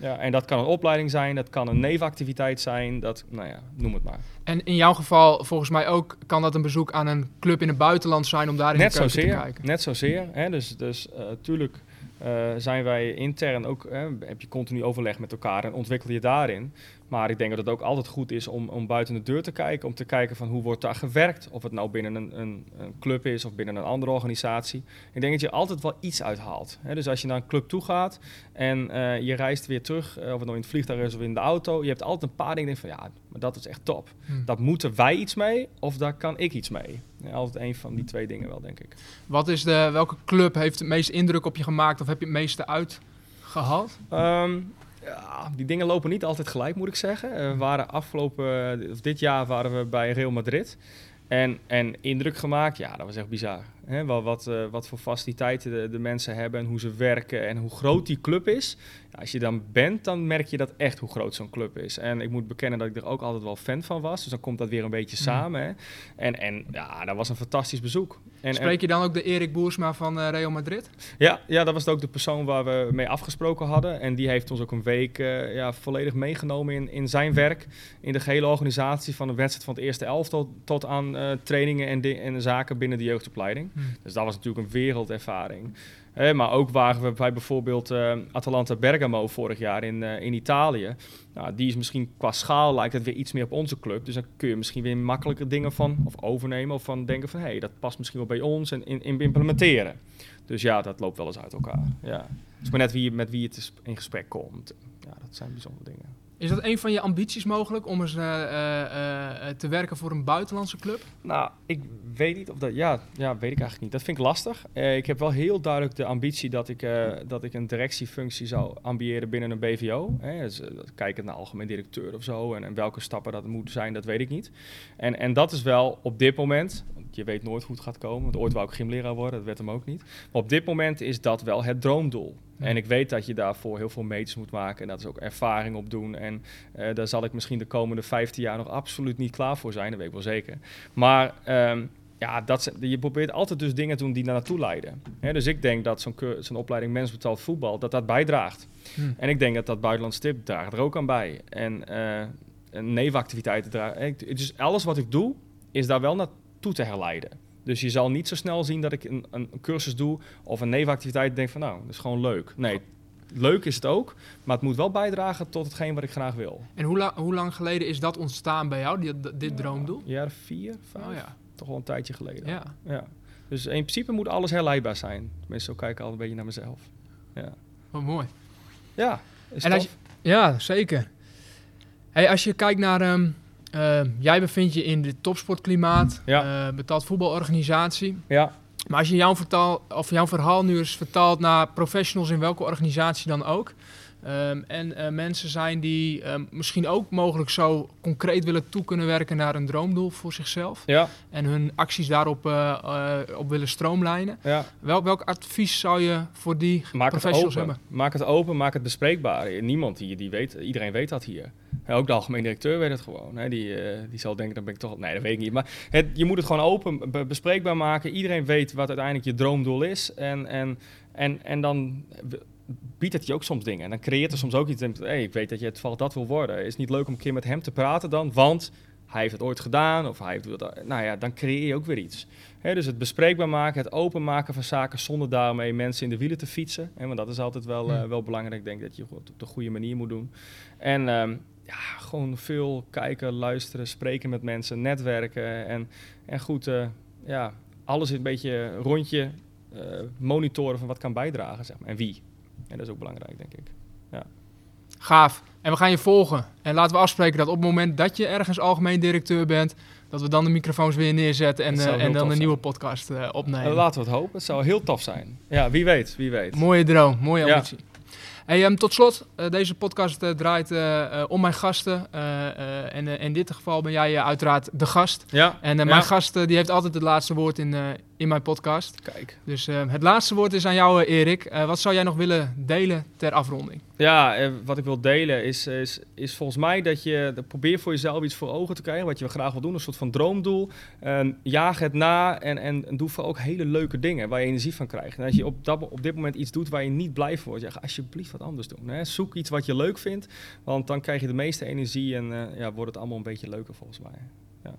Ja, en dat kan een opleiding zijn, dat kan een nevenactiviteit zijn, dat, nou ja, noem het maar. En in jouw geval, volgens mij ook, kan dat een bezoek aan een club in het buitenland zijn om daar in Net de keuken te zozeer, kijken. net zozeer. Hè? Dus, dus tuurlijk eh, zijn wij intern ook, hè, heb je continu overleg met elkaar en ontwikkel je daarin. Maar ik denk dat het ook altijd goed is om, om buiten de deur te kijken, om te kijken van hoe wordt daar gewerkt. Of het nou binnen een, een, een club is of binnen een andere organisatie. Ik denk dat je altijd wel iets uithaalt. Hè? Dus als je naar een club toe gaat en eh, je reist weer terug, eh, of het nou in het vliegtuig is of in de auto, je hebt altijd een paar dingen van ja, maar dat is echt top. Hm. Dat moeten wij iets mee of daar kan ik iets mee. Ja, altijd een van die twee dingen wel, denk ik. Wat is de, welke club heeft het meest indruk op je gemaakt of heb je het meeste uitgehaald? Ehm, ja, die dingen lopen niet altijd gelijk, moet ik zeggen. Waren afgelopen, of dit jaar waren we bij Real Madrid. En, en indruk gemaakt, ja, dat was echt bizar. Hè, wel wat, eh, wat voor faciliteiten de, de mensen hebben en hoe ze werken en hoe groot die club is. Ja, als je dan bent, dan merk je dat echt hoe groot zo'n club is. En ik moet bekennen dat ik er ook altijd wel fan van was. Dus dan komt dat weer een beetje Mm. samen. Hè. En, en ja, dat was een fantastisch bezoek. En, Spreek je dan ook de Erik Boersma van eh, Real Madrid? ja, ja, dat was ook de persoon waar we mee afgesproken hadden. En die heeft ons ook een week eh, ja, volledig meegenomen in, in zijn werk. In de gehele organisatie van de wedstrijd van het eerste elftal tot aan trainingen en, en zaken binnen de jeugdopleiding. Dus dat was natuurlijk een wereldervaring. Maar ook waren we bij bijvoorbeeld eh, Atalanta Bergamo vorig jaar in, eh, in Italië. Nou, die is misschien qua schaal lijkt het weer iets meer op onze club. Dus dan kun je misschien weer makkelijker dingen van of overnemen of van denken van hé, hey, dat past misschien wel bij ons en in, in implementeren. Dus ja, dat loopt wel eens uit elkaar. Ja. Het is maar net wie, met wie het in gesprek komt. Ja, dat zijn bijzondere dingen. Is dat een van je ambities mogelijk om eens eh, eh, eh, te werken voor een buitenlandse club? Nou, ik weet niet of dat. Ja, ja weet ik eigenlijk niet. Dat vind ik lastig. Ik heb wel heel duidelijk de ambitie dat ik, dat ik een directiefunctie zou ambiëren binnen een BVO. Hè. Dus, kijkend naar algemeen directeur of zo. En, en welke stappen dat moeten zijn, dat weet ik niet. En, en dat is wel op dit moment. Je weet nooit hoe het gaat komen. Want ooit wou ik gymleraar worden, dat werd hem ook niet. Maar op dit moment is dat wel het droomdoel. En ik weet dat je daarvoor heel veel meters moet maken. En dat is ook ervaring opdoen. En eh, daar zal ik misschien de komende 15 jaar nog absoluut niet klaar voor zijn. Dat weet ik wel zeker. Maar ehm, ja, dat, je probeert altijd dus dingen te doen die daar naartoe leiden. Dus ik denk dat zo'n opleiding mensbetaald voetbal, dat dat bijdraagt. Hm. En ik denk dat dat buitenlands tip draagt er ook aan bij. En eh, en nevenactiviteiten dragen. Dus alles wat ik doe, is daar wel naartoe te herleiden. Dus je zal niet zo snel zien dat ik een, een cursus doe of een nevenactiviteit en denk van nou, dat is gewoon leuk. Nee, leuk is het ook, maar het moet wel bijdragen tot hetgeen wat ik graag wil. En hoe, la- hoe lang geleden is dat ontstaan bij jou, dit, dit droomdoel? Jaren vier, vijf, Oh ja. toch wel een tijdje geleden. ja. Ja. Dus in principe moet alles herleidbaar zijn. Tenminste, zo kijk ik al een beetje naar mezelf. Ja, Wat mooi. ja is En als tof. Ja, zeker. Hey, als je kijkt naar... ehm, eh, jij bevindt je in de topsportklimaat, Ja. eh, betaald voetbalorganisatie. Ja, Maar als je jouw, vertaal, of jouw verhaal nu eens vertaalt naar professionals in welke organisatie dan ook. ehm, en eh, mensen zijn die ehm, misschien ook mogelijk zo concreet willen toe kunnen werken naar een droomdoel voor zichzelf. ja, En hun acties daarop eh, op willen stroomlijnen. ja. Welk, welk advies zou je voor die Maak professionals hebben? Maak het open, maak het bespreekbaar. Niemand hier, die weet, iedereen weet dat hier. Ja, ook de algemeen directeur weet het gewoon. Hè. Die, eh, die zal denken, dan ben ik toch... Nee, dat weet ik niet. Maar het, je moet het gewoon open, be- bespreekbaar maken. Iedereen weet wat uiteindelijk je droomdoel is. En, en, en, en dan biedt het je ook soms dingen. En dan creëert er soms ook iets. Hey, ik weet dat je het valt dat wil worden. Is het niet leuk om een keer met hem te praten dan? Want hij heeft het ooit gedaan. Of hij heeft dat. Nou ja, dan creëer je ook weer iets. Hè, dus het bespreekbaar maken, het openmaken van zaken zonder daarmee mensen in de wielen te fietsen. Hè, want dat is altijd wel, eh, Hmm. wel belangrijk. Ik denk dat je het op de goede manier moet doen. En ehm, ja, gewoon veel kijken, luisteren, spreken met mensen, netwerken. En, en goed, eh, ja, alles een beetje rondje eh, monitoren van wat kan bijdragen. Zeg maar, en wie. En dat is ook belangrijk, denk ik. Gaaf. En we gaan je volgen. En laten we afspreken dat op het moment dat je ergens algemeen directeur bent, dat we dan de microfoons weer neerzetten en, heel en dan een zijn. nieuwe podcast opnemen. laten we het hopen. Het zou heel tof zijn. Ja, wie weet, wie weet. Mooie droom, mooie Ja. Hey, ehm, tot slot, eh, deze podcast eh, draait eh, om mijn gasten. en in dit geval ben jij uiteraard de gast. Ja, En Ja. mijn gast die heeft altijd het laatste woord in, in mijn podcast. kijk. Dus eh, het laatste woord is aan jou, eh, Erik. Eh, wat zou jij nog willen delen ter afronding? Ja, eh, wat ik wil delen is, is, is volgens mij dat je dat probeer voor jezelf iets voor ogen te krijgen. Wat je graag wil doen, een soort van droomdoel. Ehm, jaag het na en, en, en doe vooral ook hele leuke dingen waar je energie van krijgt. En als je op, dat, op dit moment iets doet waar je niet blij van wordt, ja, ga alsjeblieft wat anders doen. Hè. Zoek iets wat je leuk vindt, want dan krijg je de meeste energie en eh, ja, wordt het allemaal een beetje leuker volgens mij. Ja.